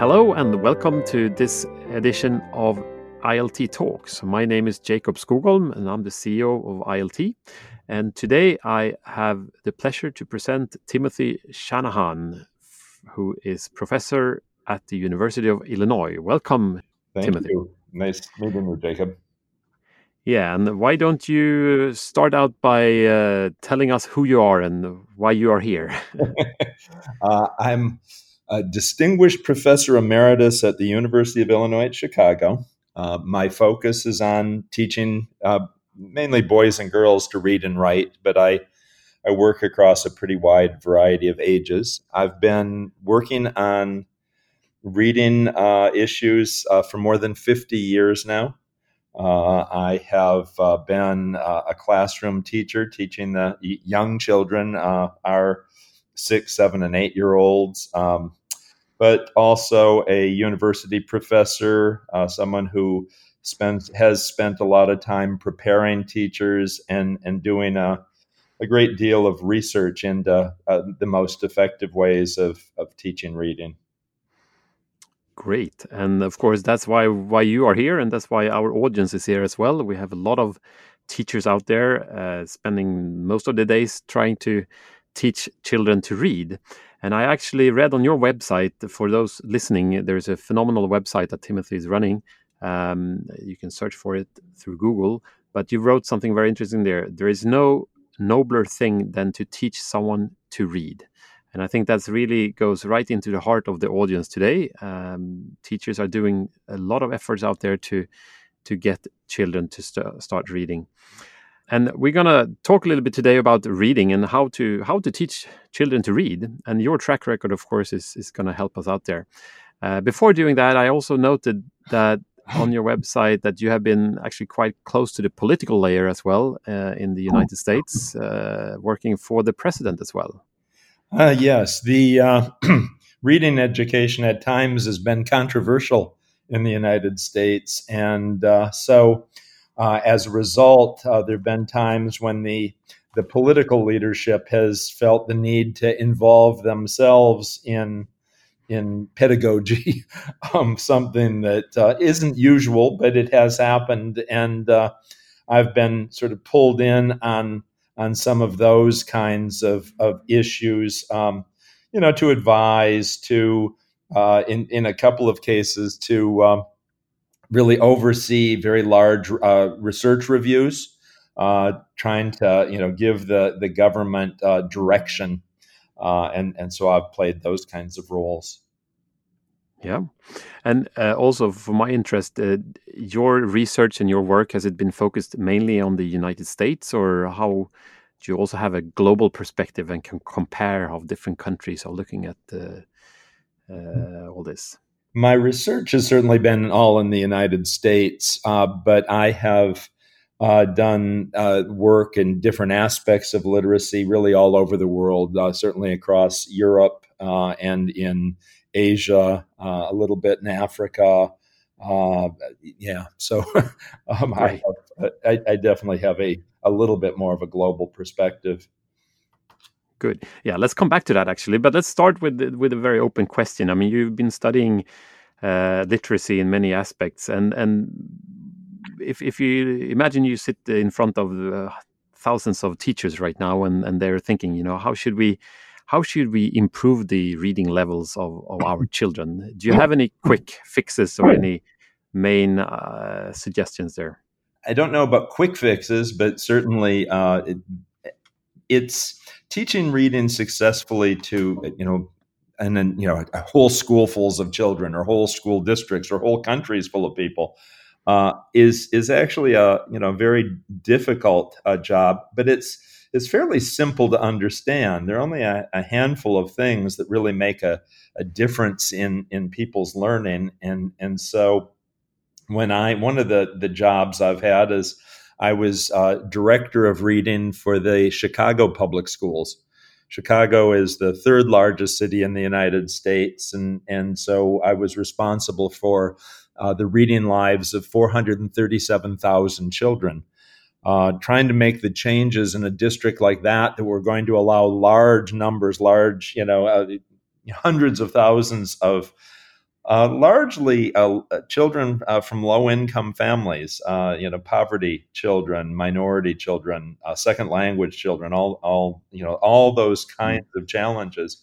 Hello and welcome to this edition of ILT Talks. My name is Jacob Skogholm and I'm the CEO of ILT. And today I have the pleasure to present Timothy Shanahan, who is professor at the University of Illinois. Welcome, Thank Timothy. you. Nice meeting you, Jacob. Yeah, and why don't you start out by uh, telling us who you are and why you are here? uh, I'm a distinguished professor emeritus at the University of Illinois at Chicago. Uh, my focus is on teaching uh, mainly boys and girls to read and write, but I I work across a pretty wide variety of ages. I've been working on reading uh, issues uh, for more than 50 years now. Uh, I have uh, been uh, a classroom teacher teaching the young children, uh, our six, seven, and eight year olds, um, but also a university professor, uh, someone who spends has spent a lot of time preparing teachers and and doing a a great deal of research into uh, the most effective ways of, of teaching reading. Great, and of course that's why why you are here, and that's why our audience is here as well. We have a lot of teachers out there uh, spending most of the days trying to teach children to read. And I actually read on your website for those listening. There's a phenomenal website that Timothy is running. Um, you can search for it through Google. But you wrote something very interesting there. There is no nobler thing than to teach someone to read. And I think that's really goes right into the heart of the audience today. Um, teachers are doing a lot of efforts out there to to get children to st start reading. And we're gonna talk a little bit today about reading and how to how to teach children to read. And your track record, of course, is is gonna help us out there. Uh, before doing that, I also noted that on your website that you have been actually quite close to the political layer as well uh, in the United States, uh, working for the president as well. Uh, yes, the uh, reading education at times has been controversial in the United States, and uh, so uh, as a result, uh, there have been times when the the political leadership has felt the need to involve themselves in in pedagogy, um, something that uh, not usual, but it has happened, and I've been sort of pulled in on on some of those kinds of, of issues, um, you know, to advise, to, uh, in, in a couple of cases, to um, really oversee very large uh, research reviews, uh, trying to, you know, give the, the government uh, direction. Uh, and, and so I've played those kinds of roles. Yeah, and uh, also for my interest, uh, your research and your work has it been focused mainly on the United States, or how do you also have a global perspective and can compare how different countries are looking at all this? My research has certainly been all in the United States, uh, but I have. Uh, done work in different aspects of literacy, really all over the world. certainly across Europe and in Asia, uh, a little bit in Africa. Uh, yeah, so um, I, I, I, definitely have a, a little bit more of a global perspective. Good. Yeah, let's come back to that actually, but let's start with with a very open question. I mean, you've been studying uh, literacy in many aspects, and and if if you imagine you sit in front of uh, thousands of teachers right now, and and they're thinking, you know, how should we how should we improve the reading levels of, of our children? Do you have any quick fixes or any main uh, suggestions there? I don't know about quick fixes, but certainly uh, it's teaching reading successfully to you know, and then you know, a whole schoolfuls of children, or whole school districts, or whole countries full of people. Uh, is is actually a you know very difficult uh, job, but it's it's fairly simple to understand. There are only a, a handful of things that really make a, a difference in in people's learning, and and so when I one of the the jobs I've had is I was uh, director of reading for the Chicago Public Schools. Chicago is the third largest city in the United States, and and so I was responsible for uh, the reading lives of 437,000 children uh, trying to make the changes in a district like that that were going to allow large numbers, large, you know, uh, hundreds of thousands of Uh, largely uh, children uh, from low-income families, uh, you know, poverty children, minority children, uh, second language children, all, all, you know, all those mm. kinds of challenges.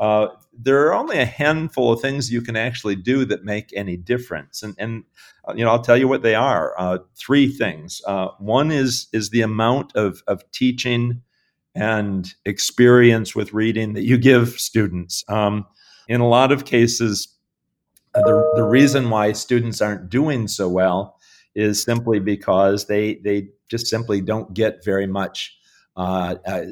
Uh, there are only a handful of things you can actually do that make any difference, and, and you know, I'll tell you what they are. three things. one is is the amount of of teaching and experience with reading that you give students. Um, in a lot of cases, the, the reason why students aren't doing so well is simply because they they just simply don't get very much uh, uh,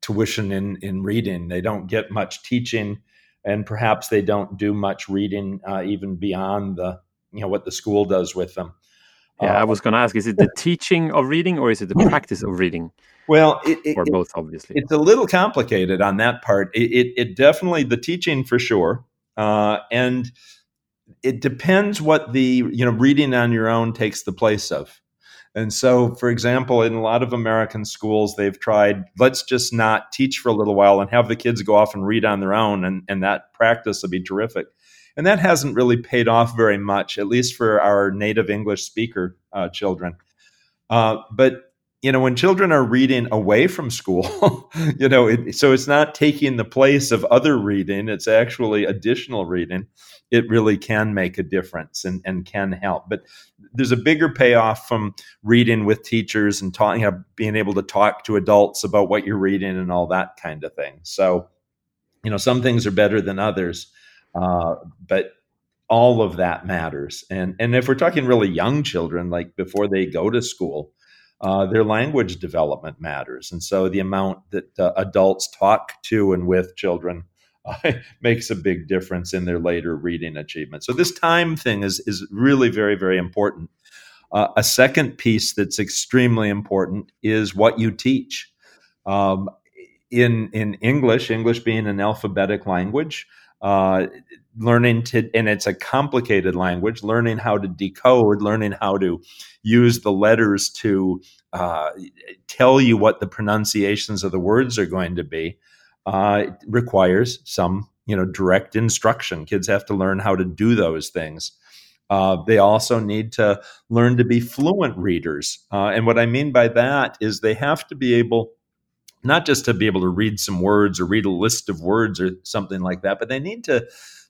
tuition in in reading. They don't get much teaching, and perhaps they don't do much reading uh, even beyond the you know what the school does with them. Yeah, I was going to ask: Is it the teaching of reading, or is it the practice of reading? Well, it, it, or both, obviously. It's a little complicated on that part. It, it definitely the teaching for sure, uh, and it depends what the you know reading on your own takes the place of. And so, for example, in a lot of American schools, they've tried, let's just not teach for a little while and have the kids go off and read on their own, and, and that practice would be terrific. And that hasn't really paid off very much, at least for our native English speaker uh, children. Uh, but you know when children are reading away from school you know it, so it's not taking the place of other reading it's actually additional reading it really can make a difference and, and can help. But there's a bigger payoff from reading with teachers and talking you know, being able to talk to adults about what you're reading and all that kind of thing. So you know some things are better than others uh, but all of that matters. And and if we're talking really young children like before they go to school uh, their language development matters. And so the amount that uh, adults talk to and with children uh, makes a big difference in their later reading achievement. So this time thing is, is really very, very important. Uh, a second piece that's extremely important is what you teach. Um, in, in English, English being an alphabetic language, uh, learning to, and it's a complicated language, learning how to decode, learning how to use the letters to uh, tell you what the pronunciations of the words are going to be, uh, requires some, you know, direct instruction. Kids have to learn how to do those things. Uh, they also need to learn to be fluent readers. Uh, and what I mean by that is they have to be able not just to be able to read some words or read a list of words or something like that, but they need to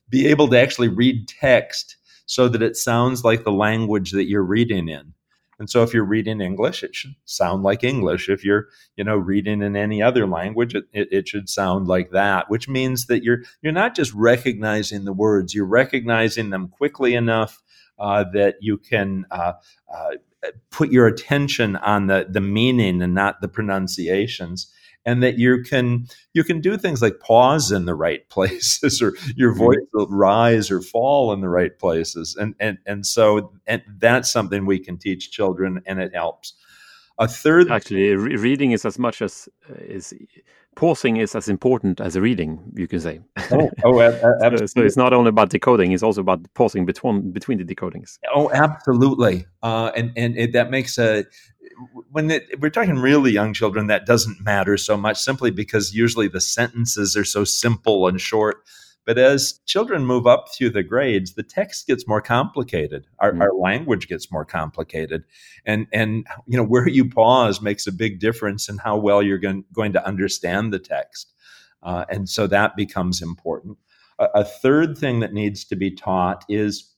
be able to actually read text so that it sounds like the language that you're reading in. And so if you're reading English, it should sound like English. If you're, you know, reading in any other language, it, it, it, should sound like that, which means that you're you're not just recognizing the words, you're recognizing them quickly enough uh, that you can uh, uh, put your attention on the the meaning and not the pronunciations and that you can you can do things like pause in the right places or your mm-hmm. voice will rise or fall in the right places and and and so and that's something we can teach children and it helps a third actually re- reading is as much as uh, is pausing is as important as reading you can say oh, oh absolutely. so, so, it's not only about decoding it's also about pausing between between the decodings oh absolutely uh, and and it, that makes a when it, we're talking really young children, that doesn't matter so much simply because usually the sentences are so simple and short. But as children move up through the grades, the text gets more complicated. Our, mm-hmm. our, language gets more complicated, and and you know where you pause makes a big difference in how well you're going, going to understand the text, uh, and so that becomes important. A, a, third thing that needs to be taught is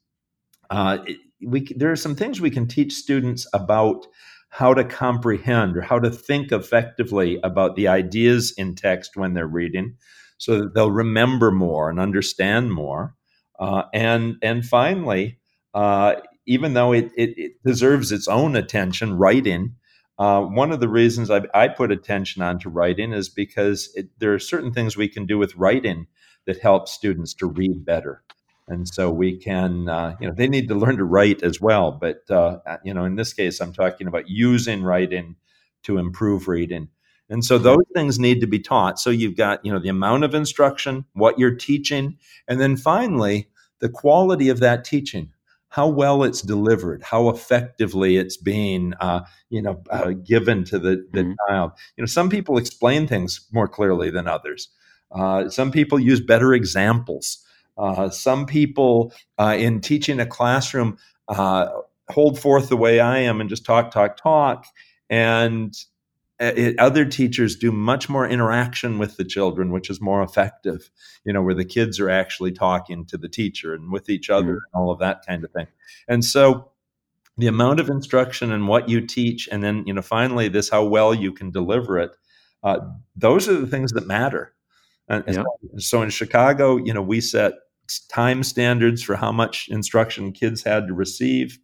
uh, we there are some things we can teach students about how to comprehend or how to think effectively about the ideas in text when they're reading so that they'll remember more and understand more. Uh, and, and finally, uh, even though it, it, it, deserves its own attention, writing, uh, one of the reasons I, I, put attention onto writing is because it, there are certain things we can do with writing that help students to read better and so we can uh, you know they need to learn to write as well but uh, you know in this case i'm talking about using writing to improve reading and so those things need to be taught so you've got you know the amount of instruction what you're teaching and then finally the quality of that teaching how well it's delivered how effectively it's being uh, you know uh, given to the, the mm-hmm. child you know some people explain things more clearly than others uh, some people use better examples Uh, some people uh, in teaching a classroom uh, hold forth the way I am and just talk, talk, talk. And it, other teachers do much more interaction with the children, which is more effective, you know, where the kids are actually talking to the teacher and with each other mm-hmm. and all of that kind of thing. And so the amount of instruction and what you teach, and then, you know, finally, this how well you can deliver it, uh, those are the things that matter. And yeah. so in Chicago, you know, we set time standards for how much instruction kids had to receive.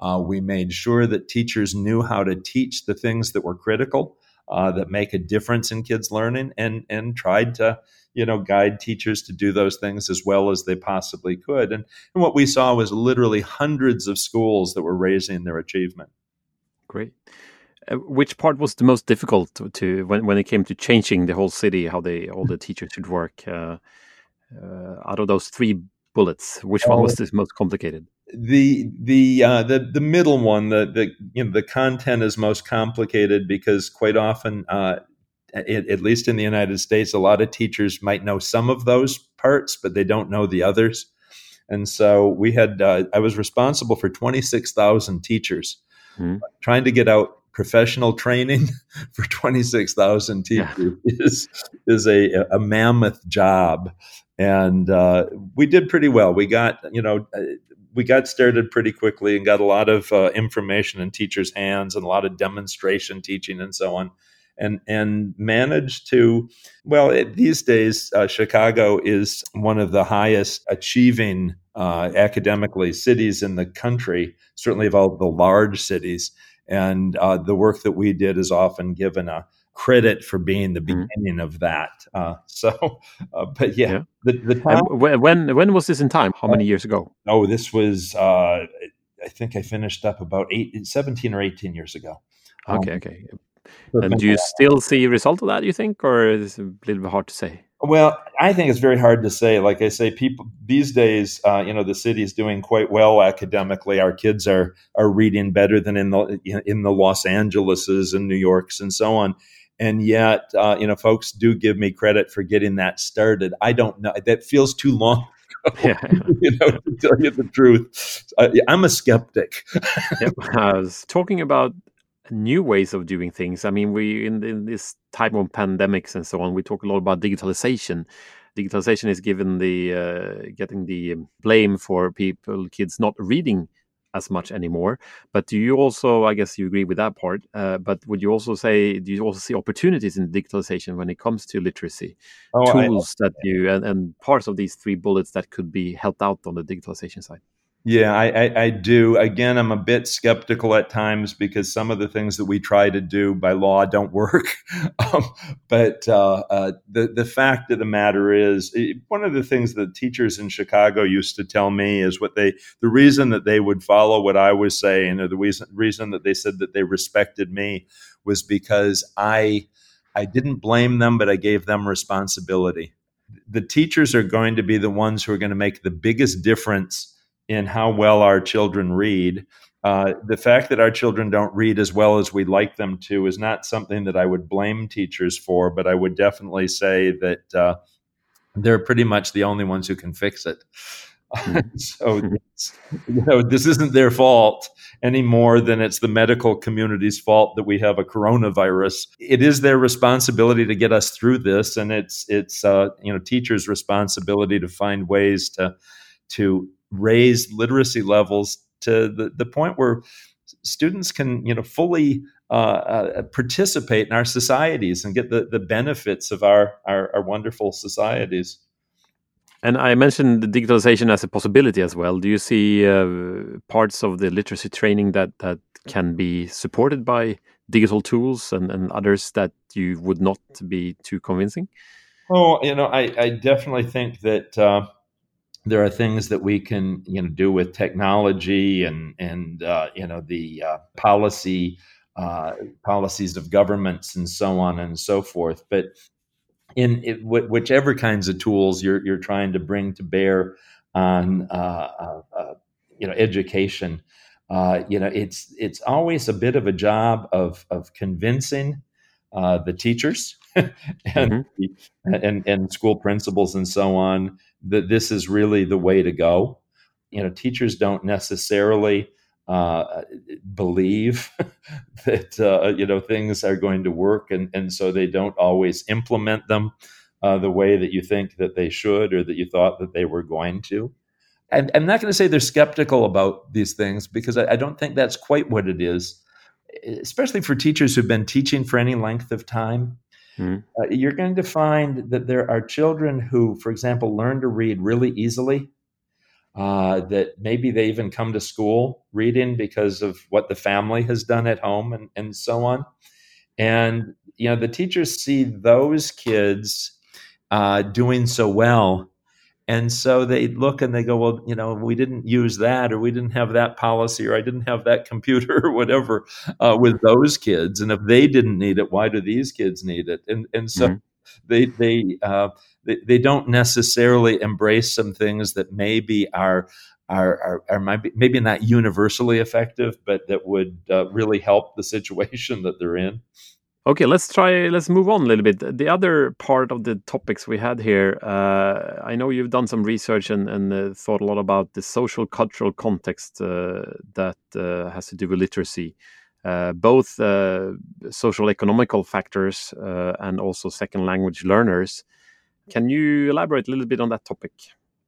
Uh, we made sure that teachers knew how to teach the things that were critical, uh, that make a difference in kids' learning, and and tried to you know guide teachers to do those things as well as they possibly could. And, and what we saw was literally hundreds of schools that were raising their achievement. Great. Uh, which part was the most difficult to, to, when when it came to changing the whole city, how they all the teachers should work? Uh, uh, out of those three bullets, which one was oh. the most complicated? The the uh, the the middle one, the the you know the content is most complicated because quite often, uh, it, at least in the United States, a lot of teachers might know some of those parts, but they don't know the others. And so we had uh, I was responsible for twenty six thousand teachers mm-hmm. trying to get out professional training for twenty six thousand teachers yeah. is is a a mammoth job and uh, we did pretty well. We got, you know, uh, we got started pretty quickly and got a lot of uh, information in teachers' hands and a lot of demonstration teaching and so on, and and managed to well it, these days uh, Chicago is one of the highest achieving uh, academically cities in the country, certainly of all the large cities, and uh, the work that we did is often given a credit for being the mm-hmm. beginning mm. of that. Uh, so, uh, but yeah, yeah. the, the time, when when was this in time? How many years ago? Oh, this was uh, I think I finished up about eight, 17 or eighteen years ago. Okay, um, okay. And do you still see a result of that? You think, or is it a little bit hard to say? Well, I think it's very hard to say. Like I say, people these days, uh, you know, the city is doing quite well academically. Our kids are are reading better than in the in the Los Angeleses and New Yorks and so on and yet uh, you know folks do give me credit for getting that started i don't know that feels too long yeah. you know to tell you the truth uh, i'm a skeptic yep. i was talking about new ways of doing things i mean we in, in this time of pandemics and so on we talk a lot about digitalization digitalization is given the uh, getting the blame for people kids not reading as much anymore. But do you also, I guess you agree with that part, uh, but would you also say, do you also see opportunities in digitalization when it comes to literacy? Oh, Tools that you, and, and parts of these three bullets that could be helped out on the digitalization side? Yeah, I, I, I, do. Again, I'm a bit skeptical at times because some of the things that we try to do by law don't work. um, but uh, uh, the the fact of the matter is, it, one of the things that teachers in Chicago used to tell me is what they the reason that they would follow what I was saying, or the reason reason that they said that they respected me was because I I didn't blame them, but I gave them responsibility. The teachers are going to be the ones who are going to make the biggest difference in how well our children read. Uh, the fact that our children don't read as well as we'd like them to is not something that I would blame teachers for, but I would definitely say that uh, they're pretty much the only ones who can fix it. Mm-hmm. so, you know, this isn't their fault any more than it's the medical community's fault that we have a coronavirus. It is their responsibility to get us through this, and it's it's uh, you know teachers' responsibility to find ways to to raise literacy levels to the, the point where students can you know fully uh, uh, participate in our societies and get the, the benefits of our, our, our wonderful societies. And I mentioned the digitalization as a possibility as well. Do you see uh, parts of the literacy training that that can be supported by digital tools and, and others that you would not be too convincing? Oh, you know, I, I definitely think that uh, there are things that we can you know do with technology and and uh, you know the uh, policy uh, policies of governments and so on and so forth. But in it, wh- whichever kinds of tools you're you're trying to bring to bear on uh, uh, uh, you know education, you know it's it's always a bit of a job of of convincing the teachers and, mm-hmm. and and school principals and so on that this is really the way to go. You know, teachers don't necessarily uh, believe that uh, you know things are going to work, and and so they don't always implement them uh, the way that you think that they should or that you thought that they were going to. And I'm not going to say they're skeptical about these things because I, I don't think that's quite what it is. Especially for teachers who've been teaching for any length of time, mm. you're going to find that there are children who, for example, learn to read really easily uh, that maybe they even come to school reading because of what the family has done at home and, and so on. And, you know, the teachers see those kids uh, doing so well. And so they look and they go, well, you know, we didn't use that, or we didn't have that policy, or I didn't have that computer, or whatever, uh, with those kids. And if they didn't need it, why do these kids need it? And and so mm-hmm. they they uh, they, they don't necessarily embrace some things that maybe are are, are, are maybe, maybe not universally effective, but that would uh, really help the situation that they're in. Okay, let's try. Let's move on a little bit. The other part of the topics we had here, uh, I know you've done some research and, and uh, thought a lot about the social cultural context uh, that uh, has to do with literacy, uh, both uh, social economical factors and also second language learners. Can you elaborate a little bit on that topic?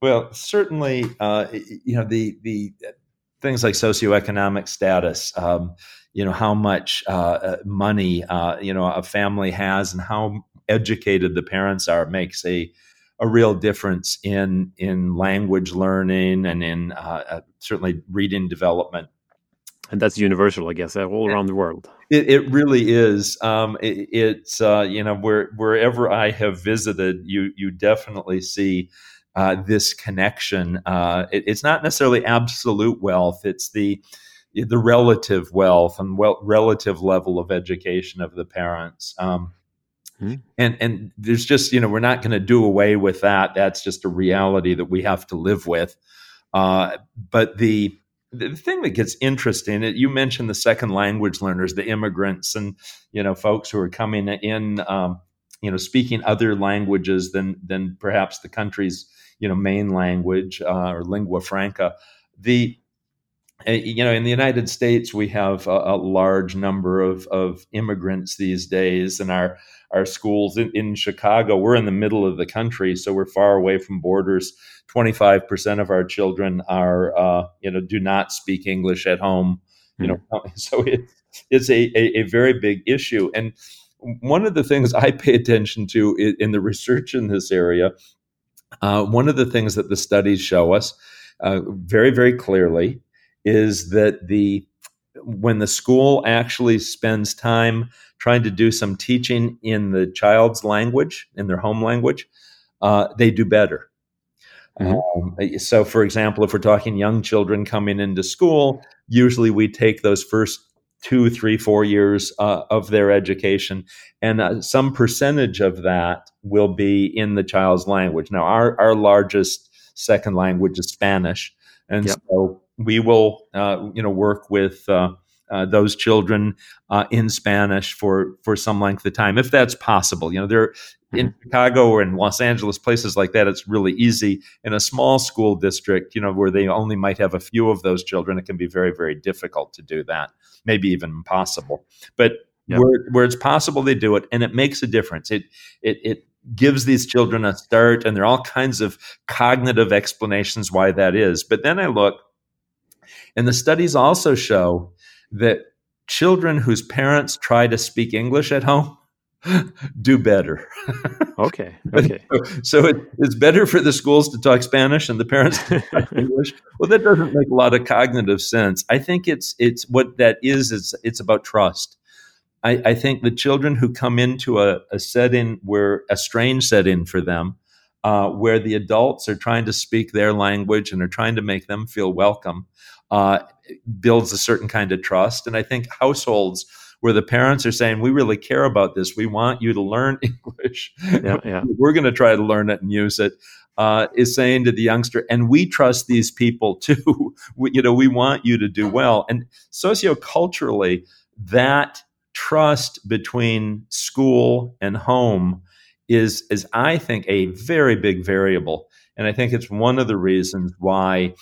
Well, certainly, you know the the things like socioeconomic status. Um, you know how much uh, uh, money uh, you know a family has and how educated the parents are makes a a real difference in in language learning and in uh, uh, certainly reading development. And that's universal, I guess, all around the world. It, it really is. Um, it, it's uh, you know where wherever I have visited, you you definitely see uh, this connection. Uh, it, it's not necessarily absolute wealth; it's the the relative wealth and well, relative level of education of the parents. Um, mm. And and there's just you know we're not going to do away with that. That's just a reality that we have to live with. Uh, but the the thing that gets interesting you mentioned the second language learners the immigrants and you know folks who are coming in um, you know speaking other languages than than perhaps the country's you know main language uh, or lingua franca. The uh, you know in the united states we have a, a large number of, of immigrants these days and our our schools in, in chicago we're in the middle of the country so we're far away from borders. 25% of our children are uh, you know do not speak english at home you know. Hmm. so it, it's a, a, a, very big issue. And one of the things i pay attention to in, in the research in this area uh, one of the things that the studies show us uh, very very clearly is that the when the school actually spends time trying to do some teaching in the child's language in their home language uh, they do better Mm-hmm. Um, so, for example, if we're talking young children coming into school, usually we take those first two, three, four years uh, of their education, and uh, some percentage of that will be in the child's language. Now, our, our largest second language is Spanish, and yep. so we will, uh, you know, work with uh, uh, those children uh, in Spanish for for some length of time, if that's possible. You know, there mm-hmm. in Chicago or in Los Angeles, places like that, it's really easy. In a small school district, you know, where they only might have a few of those children, it can be very very difficult to do that, maybe even impossible. But yep. where where it's possible, they do it, and it makes a difference. It it it gives these children a start and there are all kinds of cognitive explanations why that is but then i look and the studies also show that children whose parents try to speak English at home do better. okay. Okay. so, it, it's better for the schools to talk Spanish and the parents to talk English. Well, that doesn't make a lot of cognitive sense. I think it's it's what that is. It's it's about trust. I, I think the children who come into a, a setting where a strange setting for them, uh, where the adults are trying to speak their language and are trying to make them feel welcome, uh, builds a certain kind of trust. And I think households where the parents are saying, "We really care about this. We want you to learn English. Yeah, yeah. We're going to try to learn it and use it." Uh, is saying to the youngster, and we trust these people too. we, you know, we want you to do well. And socioculturally, that trust between school and home is, is I think, a very big variable and I think it's one of the reasons why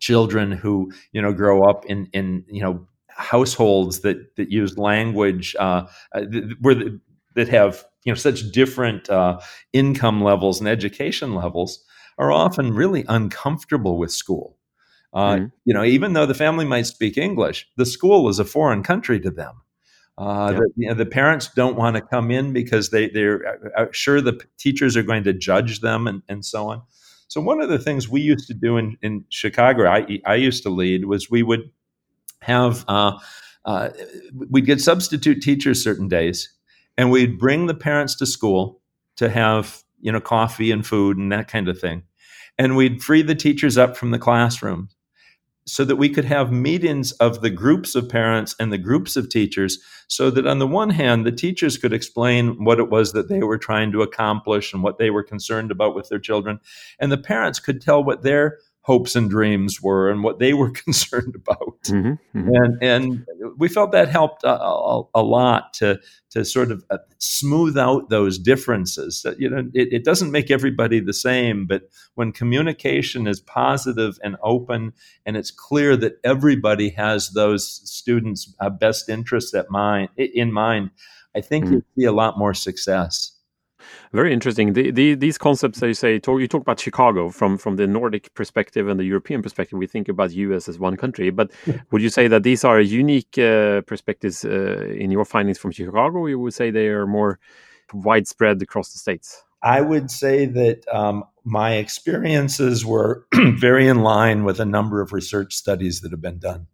children who you know grow up in in you know households that that use language uh, uh where the, that have you know such different uh, income levels and education levels are often really uncomfortable with school. Uh, mm-hmm. You know, even though the family might speak English, the school is a foreign country to them. Uh, yeah. the, you know, the, parents don't want to come in because they they're uh, uh, sure the teachers are going to judge them and, and so on. So one of the things we used to do in, in Chicago, I, I used to lead, was we would have uh, uh, we'd get substitute teachers certain days, and we'd bring the parents to school to have you know coffee and food and that kind of thing, and we'd free the teachers up from the classroom so that we could have meetings of the groups of parents and the groups of teachers so that on the one hand the teachers could explain what it was that they were trying to accomplish and what they were concerned about with their children and the parents could tell what their hopes and dreams were and what they were concerned about. Mm-hmm, mm-hmm. And, and we felt that helped a, a, a, lot to, to sort of uh, smooth out those differences. You know, it, it, doesn't make everybody the same, but when communication is positive and open and it's clear that everybody has those students' uh, best interests at mind, in mind, I think mm-hmm. you see a lot more success. Very interesting. The, the, these concepts that you say, talk, you talk about Chicago from from the Nordic perspective and the European perspective. We think about U.S. as one country, but would you say that these are unique uh, perspectives uh, in your findings from Chicago? Or you would say they are more widespread across the states. I would say that um, my experiences were very in line with a number of research studies that have been done.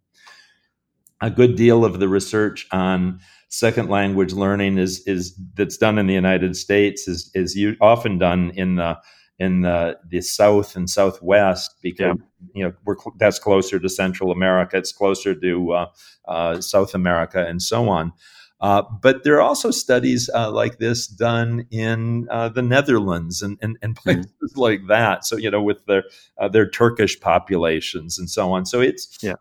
A good deal of the research on second language learning is is that's done in the United States is is often done in the in the, the south and southwest because yeah. you know we're that's closer to Central America, it's closer to uh, uh, South America, and so on. Uh, but there are also studies uh, like this done in uh, the Netherlands and, and, and mm-hmm. places mm. like that. So you know, with their uh, their Turkish populations and so on. So it's yeah.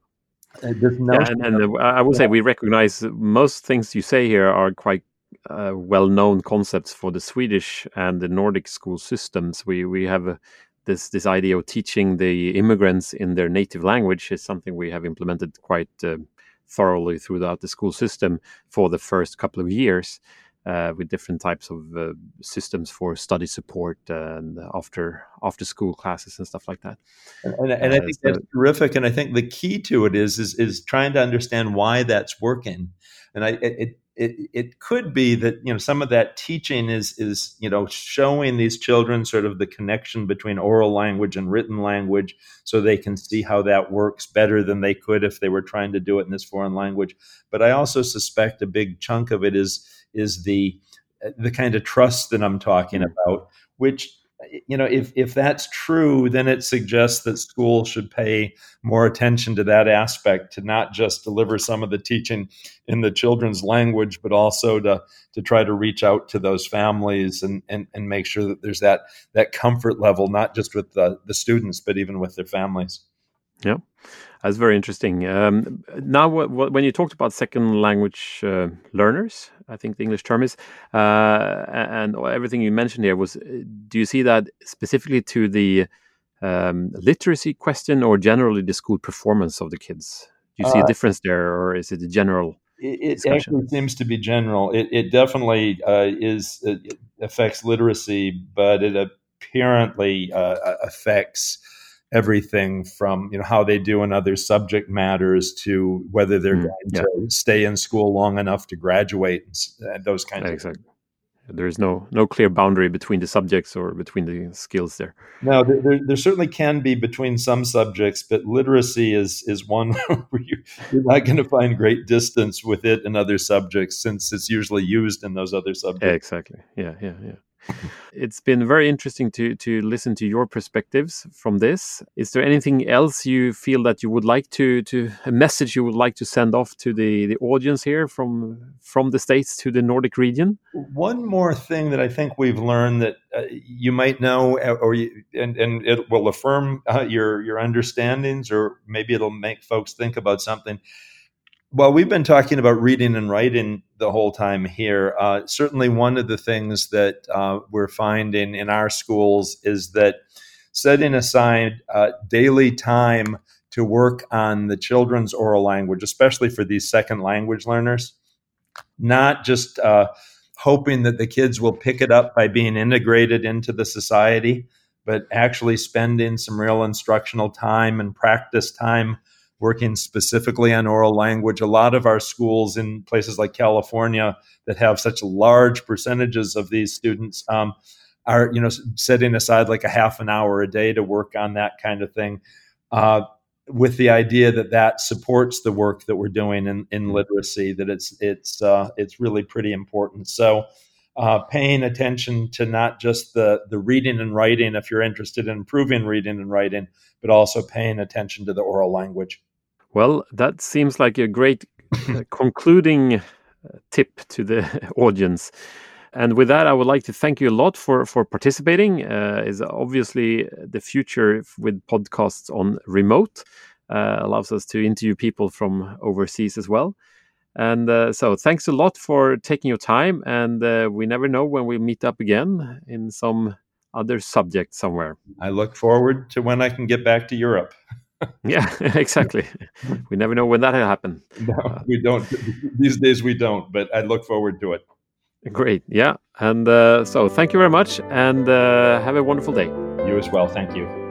Uh, yeah, and, and I would say we recognize most things you say here are quite uh, well-known concepts for the Swedish and the Nordic school systems. We we have uh, this this idea of teaching the immigrants in their native language is something we have implemented quite uh, thoroughly throughout the school system for the first couple of years uh, with different types of uh, systems for study support and after after school classes and stuff like that. And, and, and I think so, that's terrific. And I think the key to it is is is trying to understand why that's working. And I it it it could be that you know some of that teaching is is you know showing these children sort of the connection between oral language and written language so they can see how that works better than they could if they were trying to do it in this foreign language but i also suspect a big chunk of it is is the the kind of trust that I'm talking mm. about, which you know if if that's true then it suggests that school should pay more attention to that aspect to not just deliver some of the teaching in the children's language but also to to try to reach out to those families and and, and make sure that there's that that comfort level not just with the, the students but even with their families yeah that's very interesting. Um, now, when you talked about second language uh, learners, I think the English term is, uh, and everything you mentioned here was, uh, do you see that specifically to the um, literacy question or generally the school performance of the kids? Do you see a uh, difference there, or is it a general? It, it actually seems to be general. It, it definitely uh, is it affects literacy, but it apparently uh, affects everything from you know how they do in other subject matters to whether they're mm, going yeah. to stay in school long enough to graduate and those kinds exactly. of things. There's no no clear boundary between the subjects or between the skills there. No, there, there certainly can be between some subjects, but literacy is is one where you, you're not going to find great distance with it in other subjects since it's usually used in those other subjects. Exactly. Yeah, yeah, yeah it's been very interesting to to listen to your perspectives from this. Is there anything else you feel that you would like to to a message you would like to send off to the the audience here from from the states to the Nordic region? One more thing that I think we've learned that uh, you might know, uh, or you, and and it will affirm uh, your your understandings, or maybe it'll make folks think about something well, we've been talking about reading and writing the whole time here. Uh, certainly, one of the things that uh, we're finding in our schools is that setting aside uh, daily time to work on the children's oral language, especially for these second language learners, not just uh, hoping that the kids will pick it up by being integrated into the society, but actually spending some real instructional time and practice time working specifically on oral language. A lot of our schools in places like California that have such large percentages of these students um, are, you know, setting aside like a half an hour a day to work on that kind of thing. Uh, with the idea that that supports the work that we're doing in, in literacy, that it's it's uh, it's really pretty important. So, uh, paying attention to not just the the reading and writing, if you're interested in improving reading and writing, but also paying attention to the oral language. Well, that seems like a great uh, concluding uh, tip to the audience. And with that, I would like to thank you a lot for for participating. Uh, is obviously the future with podcasts on remote uh, allows us to interview people from overseas as well. And uh, so, thanks a lot for taking your time. And uh, we never know when we meet up again in some other subject somewhere. I look forward to when I can get back to Europe. yeah, exactly. we never know when that'll happen. No, we don't. These days we don't, but I look forward to it. Great. Yeah. And uh, so thank you very much and uh, have a wonderful day. You as well. Thank you.